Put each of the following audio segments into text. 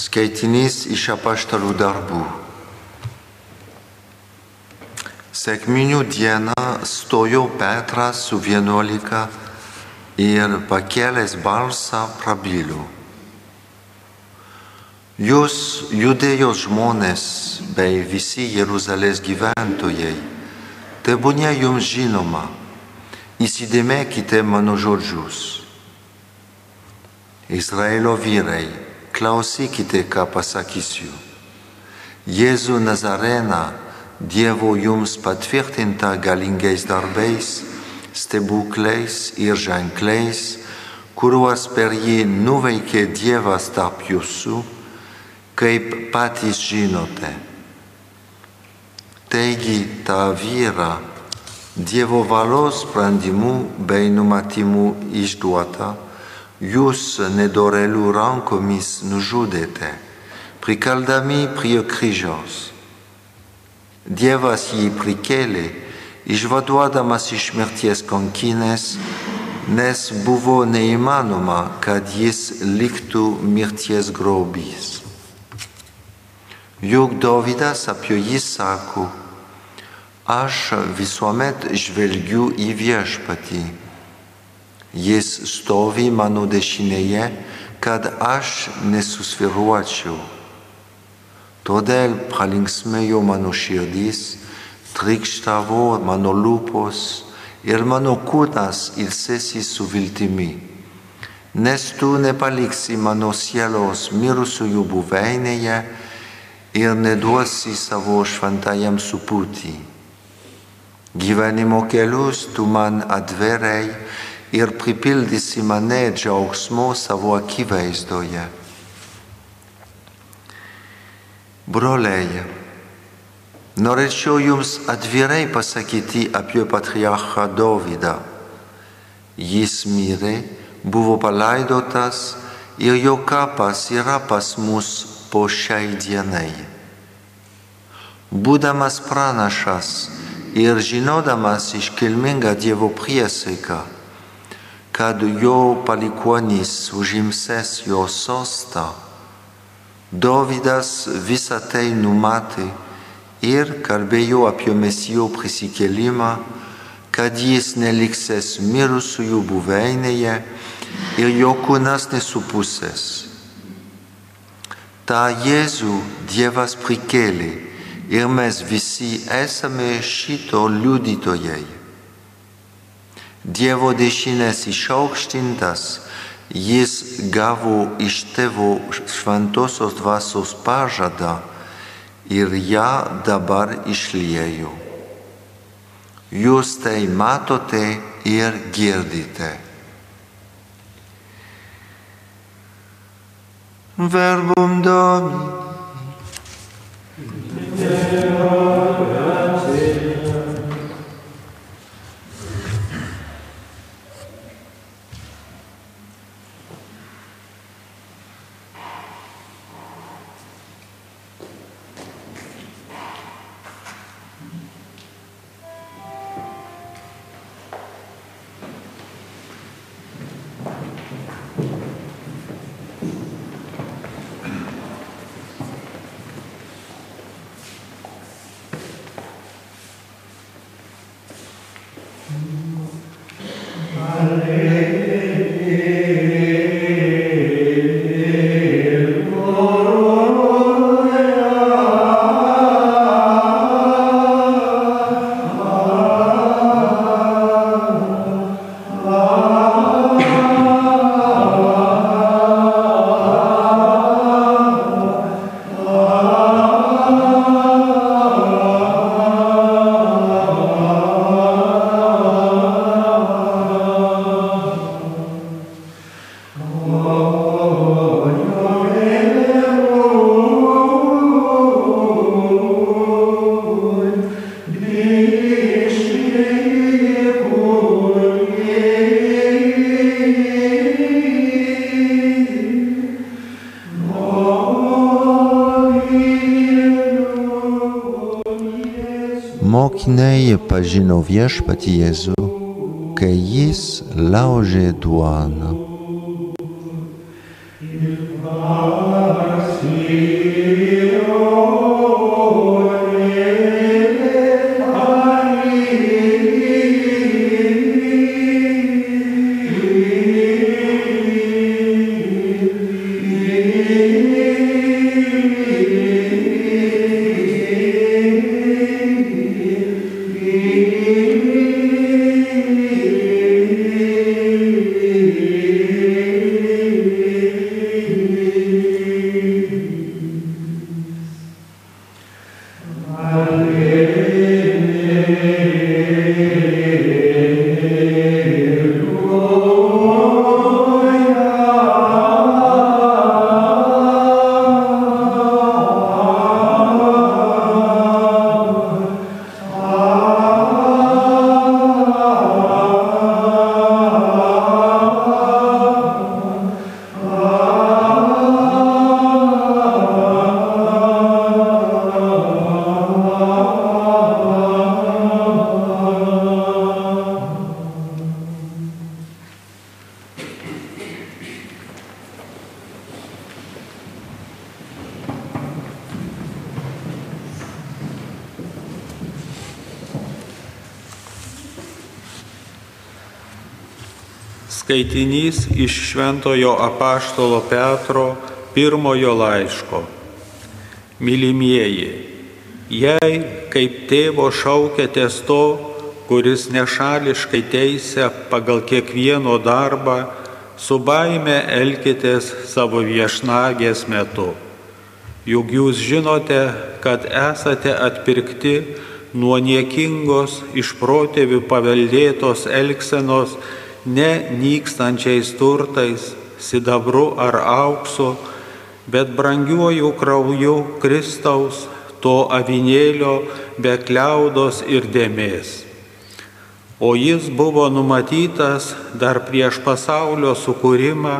Skaitinys iš apaštalų darbų. Sekminių dieną stojo Petras su vienuolika ir pakėlęs balsą prabilo. Jūs judėjos žmonės bei visi Jeruzalės gyventojai, tebūnė jums žinoma, įsidėmėkite mano žodžius. Izraelio vyrai, klausykite, ką pasakysiu. Jėzų Nazareną, Dievo jums patvirtinta galingais darbais, stebuklais ir ženkliais, kuriuos per jį nuveikė Dievas tarp jūsų, kaip patys žinote. Taigi tą vyrą Dievo valos sprendimų bei numatymų išduota, jūs nedorelių rankomis nužudėte, prikaldami prie kryžiaus. Dievas jį prikėlė, išvaduodamas iš mirties kankinės, nes buvo neįmanoma, kad jis liktų mirties grobys. Juk Dovydas apie jį sako, aš visuomet žvelgiu į viešpatį. Jis stovi mano dešinėje, kad aš nesusviruočiau. Todėl pralinksmėjo mano širdis, trikštavo mano lūpos ir mano kūnas ilsėsi su viltimi. Nes tu nepaliksi mano sielos mirusiųjų buveinėje ir neduosi savo šventajam supūti. Gyvenimo kelius tu man atverei ir pripildysi mane džiaugsmo savo akivaizdoje. Broliai, norėčiau jums atvirai pasakyti apie patriarchą Dovydą. Jis mirė, buvo palaidotas ir jo kapas yra pas mus po šiai dienai. Būdamas pranašas ir žinodamas iškilmingą Dievo priesaiką, kad jo palikuonys užimsės jo sostą, Dovydas visą tai numatė ir kalbėjo apie mesijo prisikėlimą, kad jis neliksės mirusiųjų buveinėje ir jo kūnas nesupusės. Ta Jėzų Dievas prikėlė ir mes visi esame šito liudytojai. Dievo dešinės išaukštintas, jis gavo iš tėvo šventosios dvasios pažadą ir ją dabar išliejo. Jūs tai matote ir girdite. Verbum Domini. Mokiniai pažino viešpatį Jėzų, kai jis laužė duoną. Skaitinys iš Šventojo apaštalo Petro pirmojo laiško. Mylimieji, jei kaip tėvo šaukėtės to, kuris nešališkai teisė pagal kiekvieno darbą, su baime elkitės savo viešnagės metu. Juk jūs žinote, kad esate atpirkti nuo niekingos iš protėvių paveldėtos elgsenos ne nykstančiais turtais, sidabru ar auksu, bet brangiuoju krauju Kristaus, to avinėlio be kliaudos ir dėmės. O jis buvo numatytas dar prieš pasaulio sukūrimą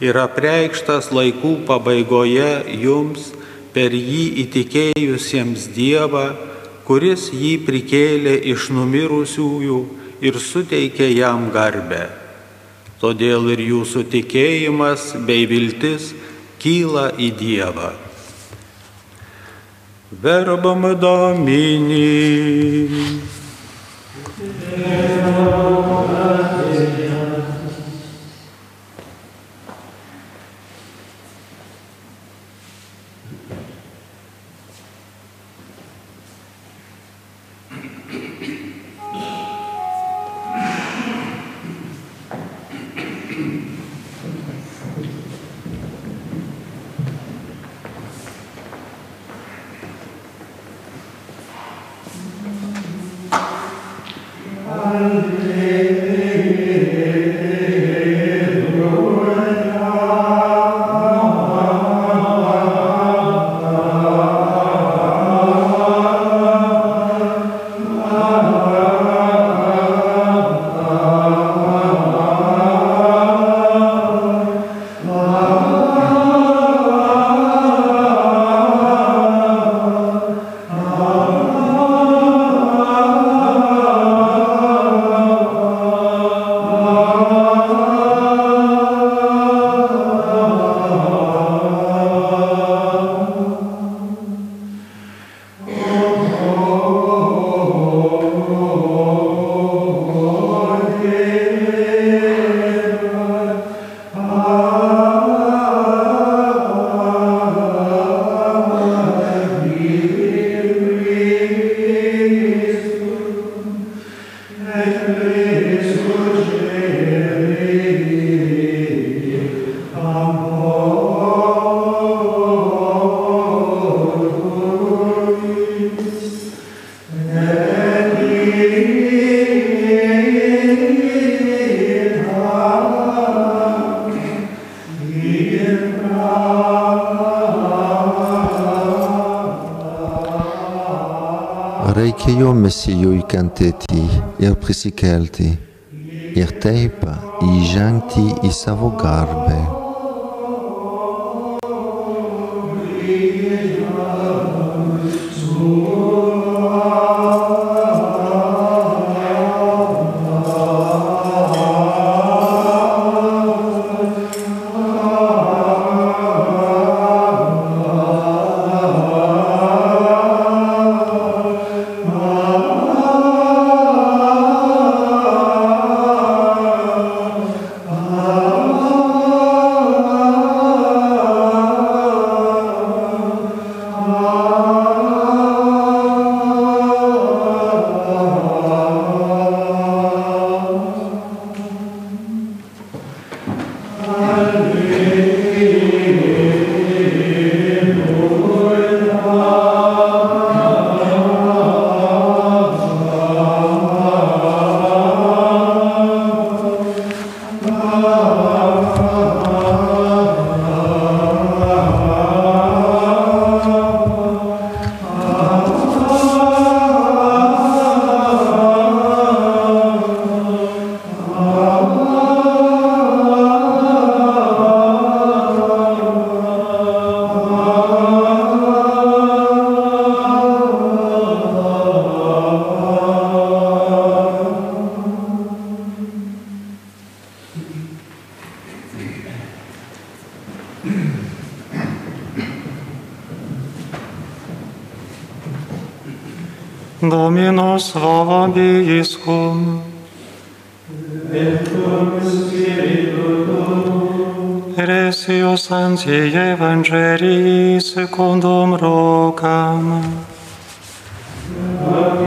ir apreikštas laikų pabaigoje jums per jį įtikėjusiems Dievą, kuris jį prikėlė iš numirusiųjų ir suteikė jam garbę. Todėl ir jūsų tikėjimas bei viltis kyla į Dievą. Verbam Domini. reikėjo mesijui kentėti ir prisikelti ir taip įžengti į savo garbę. bendiscum. Eresio Sancti Evangelii secundum rogam. Amen.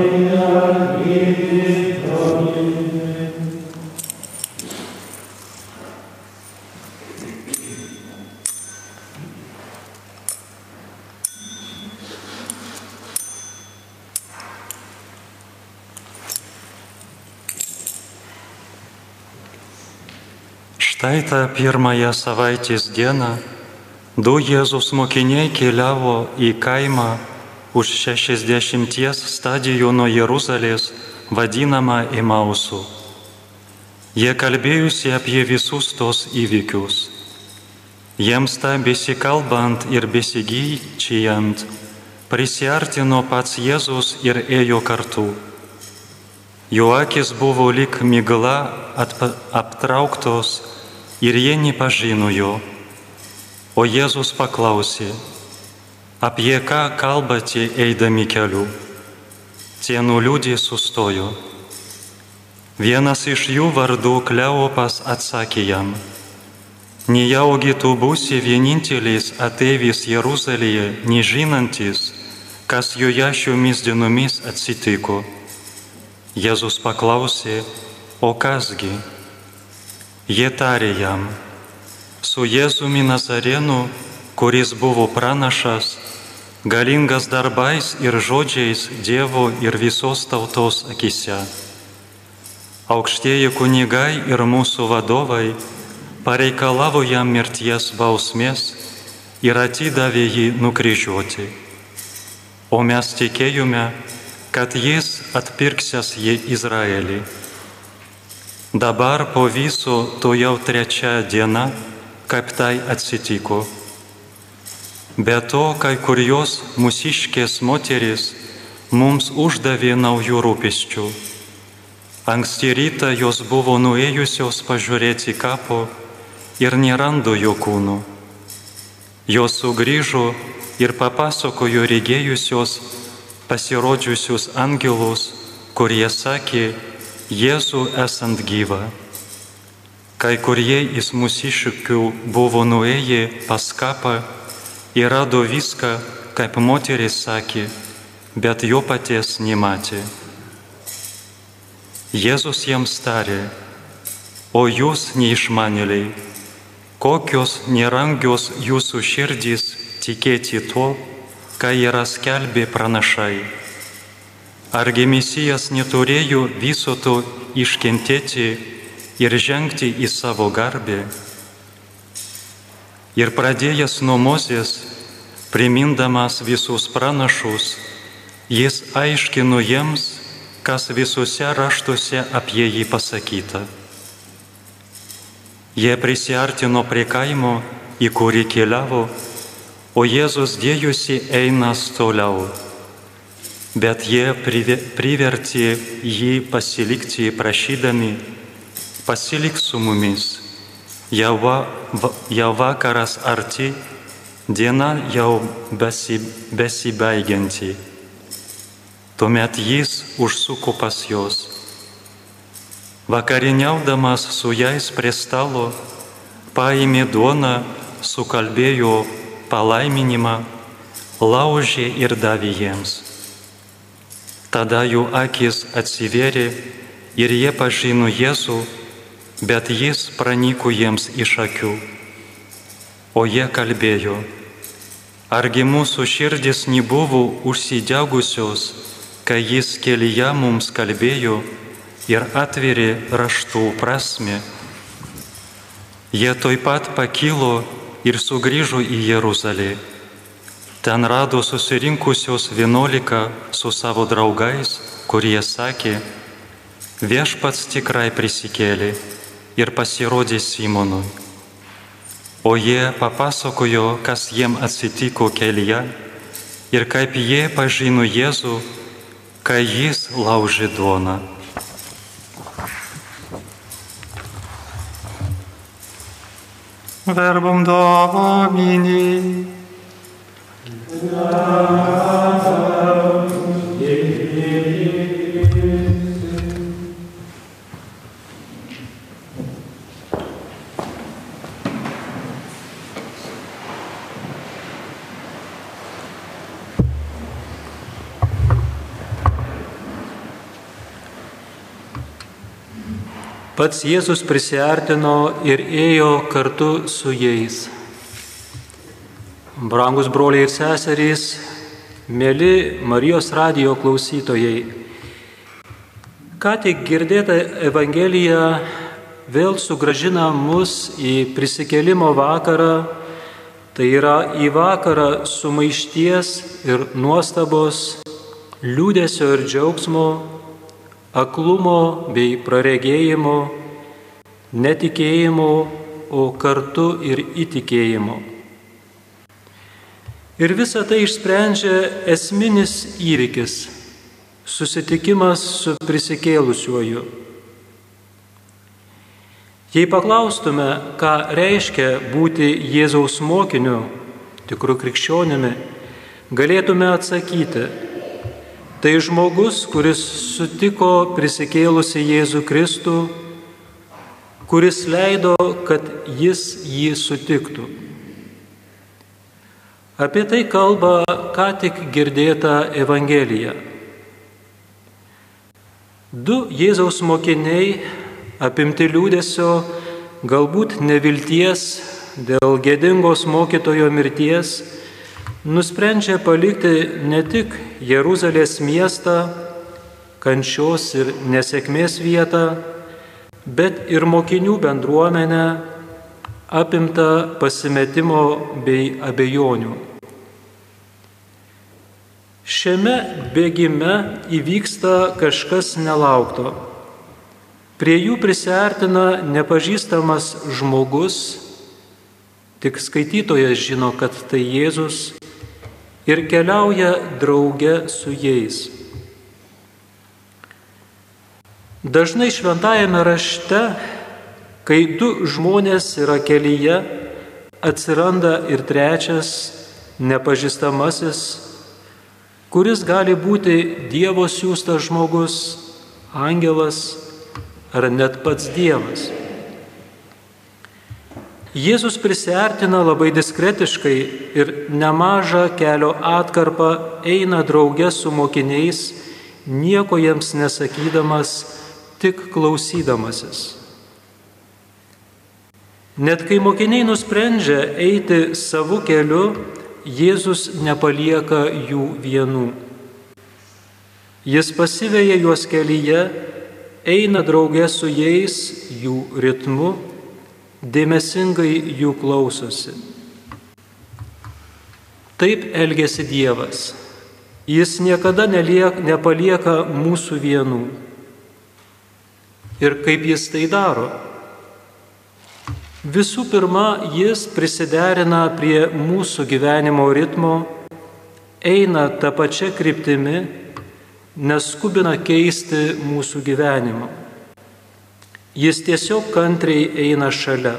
Tą pirmąją savaitės dieną du Jėzus mokiniai keliavo į kaimą už 60 stadijų nuo Jeruzalės vadinamą Imausu. Jie kalbėjusi apie visus tos įvykius. Jiems tą besikalbant ir besigyčiant, prisiartino pats Jėzus ir ėjo kartu. Jo akis buvo lik migla aptrauktos ir jie nepažino jo. O Jėzus paklausė, apie ką kalbate eidami keliu. Tie nuliūdė sustojo. Vienas iš jų vardų Kleopas atsakė jam, nejaugi tu būsi vienintelis ateivis Jeruzalėje, nežinantis, kas joje šiomis dienomis atsitiko. Jėzus paklausė, o kasgi? Jie tarė jam, su Jėzumi Nazarenu, kuris buvo pranašas, galingas darbais ir žodžiais Dievo ir visos tautos akise. Aukštieji kunigai ir mūsų vadovai pareikalavo jam mirties bausmės ir atidavė jį nukryžiuoti. O mes tikėjome, kad jis atpirksės jį Izraelį. Dabar po viso to jau trečia diena, kaip tai atsitiko. Be to, kai kurios mūsiškės moteris mums uždavė naujų rūpesčių. Anksti rytą jos buvo nuėjusios pažiūrėti kapo ir nerando jo kūnų. Jos sugrįžo ir papasakojo regėjusios pasirodžiusius angelus, kurie sakė, Jėzų esant gyvą. Kai kurie iš mūsiškių buvo nuėję pas kapą ir rado viską, kaip moteris sakė, bet jo paties nematė. Jėzus jiems tarė, o jūs neišmanėliai, kokios nerangios jūsų širdys tikėti to, ką yra skelbė pranašai. Argi Mesijas neturėjo viso to iškentėti ir žengti į savo garbę? Ir pradėjęs nuo Mozės, primindamas visus pranašus, jis aiškino jiems, kas visuose raštuose apie jį pasakyta. Jie prisiartino prie kaimo, į kurį keliavo, o Jėzus dėjusi einas toliau bet jie privertė jį pasilikti prašydami, pasilik su mumis, jau, va, jau vakaras arti, diena jau besi, besibaigianti. Tuomet jis užsuko pas juos. Vakariniaudamas su jais prie stalo, paėmė duoną, sukalbėjo palaiminimą, laužė ir davė jiems. Tada jų akis atsivėrė ir jie pažino Jėzų, bet jis pranyko jiems iš akių. O jie kalbėjo, argi mūsų širdis nebuvo užsidegusios, kai jis kelyje mums kalbėjo ir atverė raštų prasme. Jie toj pat pakilo ir sugrįžo į Jeruzalę. Ten rado susirinkusios vienuolika su savo draugais, kurie sakė, viešpats tikrai prisikėlė ir pasirodė Simonui. O jie papasakojo, kas jiem atsitiko kelyje ir kaip jie pažino Jėzų, kai jis laužė duoną. Verbum Domini. Pats Jėzus prisartino ir ėjo kartu su jais. Brangus broliai ir seserys, mėly Marijos radijo klausytojai, ką tik girdėta Evangelija vėl sugražina mus į prisikelimo vakarą, tai yra į vakarą sumaišties ir nuostabos, liūdėsio ir džiaugsmo, aklumo bei praregėjimo, netikėjimo, o kartu ir įtikėjimo. Ir visa tai išsprendžia esminis įvykis - susitikimas su prisikėlusiuoju. Jei paklaustume, ką reiškia būti Jėzaus mokiniu, tikrų krikščionimi, galėtume atsakyti, Tai žmogus, kuris sutiko prisikėlusi Jėzų Kristų, kuris leido, kad jis jį sutiktų. Apie tai kalba ką tik girdėta Evangelija. Du Jėzaus mokiniai, apimti liūdėsio, galbūt nevilties dėl gėdingos mokytojo mirties, nusprendžia palikti ne tik Jeruzalės miestą, kančios ir nesėkmės vietą, bet ir mokinių bendruomenę apimta pasimetimo bei abejonių. Šiame bėgime įvyksta kažkas nelaukto. Prie jų prisartina nepažįstamas žmogus, tik skaitytojas žino, kad tai Jėzus ir keliauja drauge su jais. Dažnai šventajame rašte, kai du žmonės yra kelyje, atsiranda ir trečias, nepažįstamasis, kuris gali būti Dievo siūstas žmogus, angelas ar net pats Dievas. Jėzus prisartina labai diskretiškai ir nemažą kelio atkarpą eina drauge su mokiniais, nieko jiems nesakydamas, tik klausydamasis. Net kai mokiniai nusprendžia eiti savo keliu, Jėzus nepalieka jų vienų. Jis pasiveja juos kelyje, eina drauge su jais jų ritmu dėmesingai jų klausosi. Taip elgesi Dievas. Jis niekada neliek, nepalieka mūsų vienų. Ir kaip jis tai daro? Visų pirma, jis prisiderina prie mūsų gyvenimo ritmo, eina tą pačią kryptimį, neskubina keisti mūsų gyvenimo. Jis tiesiog kantriai eina šalia.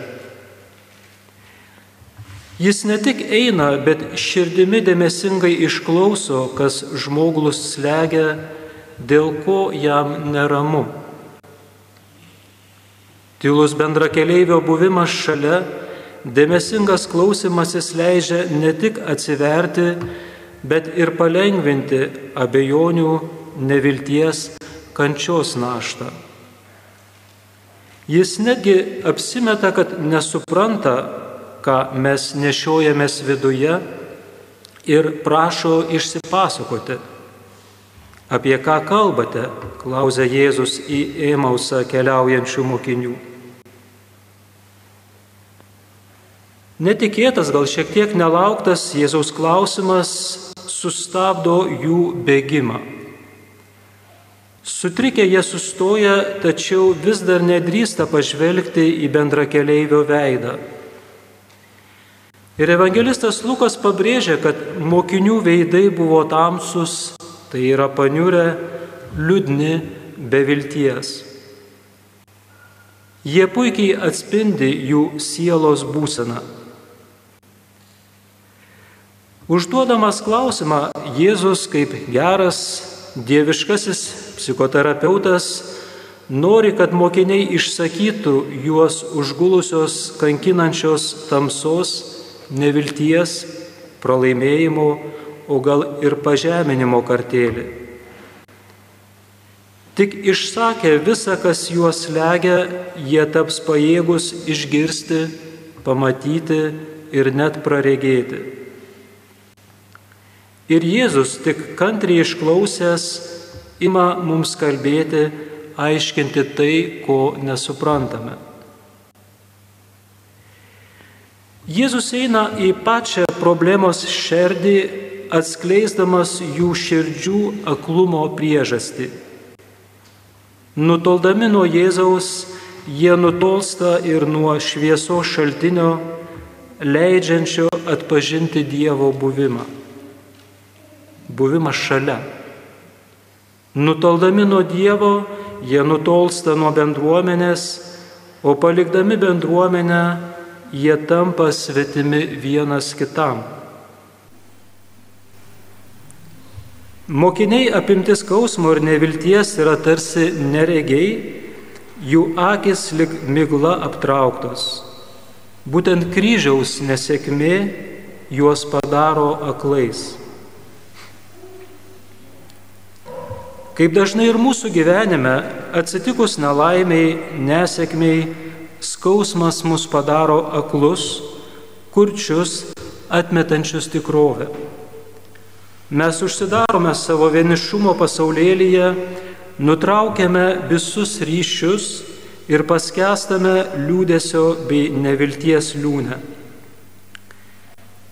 Jis ne tik eina, bet širdimi dėmesingai išklauso, kas žmogus slegia, dėl ko jam neramu. Tylus bendrakeleivio buvimas šalia, dėmesingas klausimasis leidžia ne tik atsiverti, bet ir palengvinti abejonių, nevilties, kančios naštą. Jis netgi apsimeta, kad nesupranta, ką mes nešiojamės viduje ir prašo išsipasakoti. Apie ką kalbate, klausė Jėzus į Ėmausą keliaujančių mokinių. Netikėtas, gal šiek tiek nelauktas Jėzaus klausimas sustabdo jų bėgimą. Sutrikę jie sustoja, tačiau vis dar nedrįsta pažvelgti į bendrakeleivio veidą. Ir evangelistas Lukas pabrėžia, kad mokinių veidai buvo tamsus, tai yra paniurę, liūdni, be vilties. Jie puikiai atspindi jų sielos būseną. Užduodamas klausimą, Jėzus kaip geras dieviškasis psichoterapeutas nori, kad mokiniai išsakytų juos užgulusios kankinančios tamsos, nevilties, pralaimėjimo, o gal ir pažeminimo kartėlį. Tik išsakę visą, kas juos legia, jie taps pajėgus išgirsti, pamatyti ir net praregėti. Ir Jėzus tik kantriai išklausęs ima mums kalbėti, aiškinti tai, ko nesuprantame. Jėzus eina į pačią problemos šerdį, atskleisdamas jų širdžių aklumo priežastį. Nutoldami nuo Jėzaus, jie nutolsta ir nuo šviesos šaltinio, leidžiančio atpažinti Dievo buvimą. Buvimas šalia. Nutoldami nuo Dievo, jie nutolsta nuo bendruomenės, o palikdami bendruomenę, jie tampa svetimi vienas kitam. Mokiniai apimtis skausmo ir nevilties yra tarsi neregiai, jų akis lik migla aptrauktos. Būtent kryžiaus nesėkmė juos padaro aklais. Kaip dažnai ir mūsų gyvenime atsitikus nelaimiai, nesėkmiai, skausmas mus padaro aklus, kurčius, atmetančius tikrovę. Mes užsidarome savo vienišumo pasaulėlyje, nutraukiame visus ryšius ir paskestame liūdėsio bei nevilties liūnę.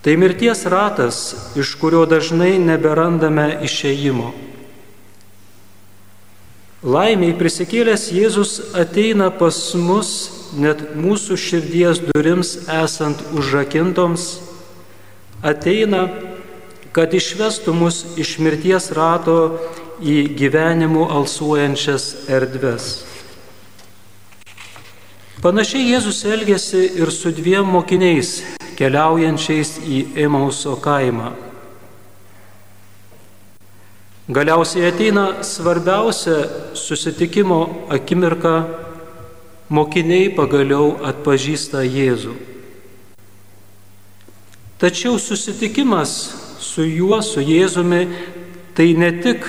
Tai mirties ratas, iš kurio dažnai neberandame išėjimo. Laimiai prisikėlęs Jėzus ateina pas mus net mūsų širdies durims esant užrakintoms, ateina kad išvestų mus iš mirties rato į gyvenimų alsuojančias erdves. Panašiai Jėzus elgėsi ir su dviem mokiniais, keliaujančiais į Emauso kaimą. Galiausiai ateina svarbiausia susitikimo akimirka, mokiniai pagaliau atpažįsta Jėzų. Tačiau susitikimas su juo, su Jėzumi, tai ne tik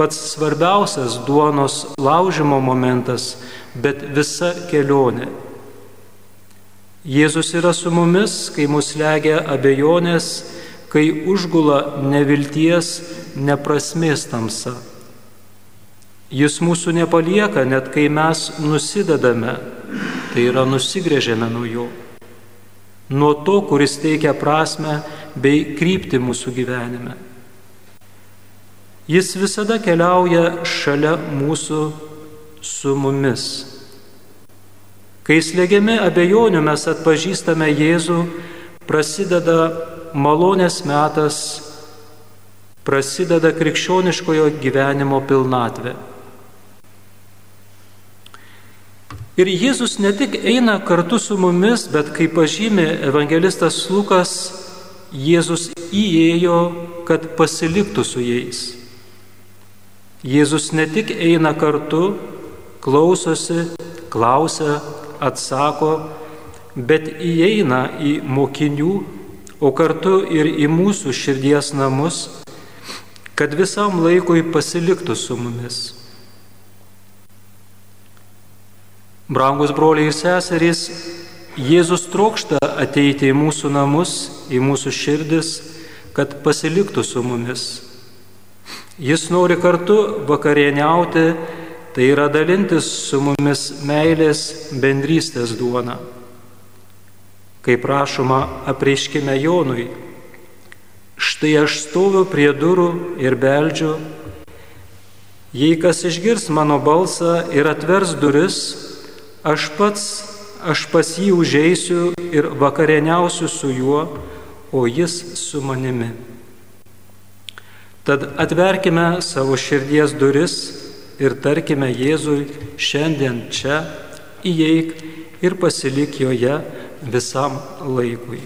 pats svarbiausias duonos laužimo momentas, bet visa kelionė. Jėzus yra su mumis, kai mus legia abejonės, kai užgula nevilties, neprasmės tamsa. Jis mūsų nepalieka, net kai mes nusidedame, tai yra nusigrėžėme nuo jo nuo to, kuris teikia prasme bei krypti mūsų gyvenime. Jis visada keliauja šalia mūsų su mumis. Kai slėgiami abejonių mes atpažįstame Jėzų, prasideda malonės metas, prasideda krikščioniškojo gyvenimo pilnatvė. Ir Jėzus ne tik eina kartu su mumis, bet kaip pažymė evangelistas Lukas, Jėzus įėjo, kad pasiliktų su jais. Jėzus ne tik eina kartu, klausosi, klausia, atsako, bet įeina į mokinių, o kartu ir į mūsų širdies namus, kad visam laikui pasiliktų su mumis. Brangus broliai ir seserys, Jėzus trokšta ateiti į mūsų namus, į mūsų širdis, kad pasiliktų su mumis. Jis nori kartu vakarieniauti, tai yra dalintis su mumis meilės bendrystės duona. Kaip prašoma apreiškime Jonui, štai aš stoviu prie durų ir beldžiu, jei kas išgirs mano balsą ir atvers duris, Aš pats, aš pas jį užeisiu ir vakarieniausiu su juo, o jis su manimi. Tad atverkime savo širdies duris ir tarkime Jėzui šiandien čia, įeik ir pasilik joje visam laikui.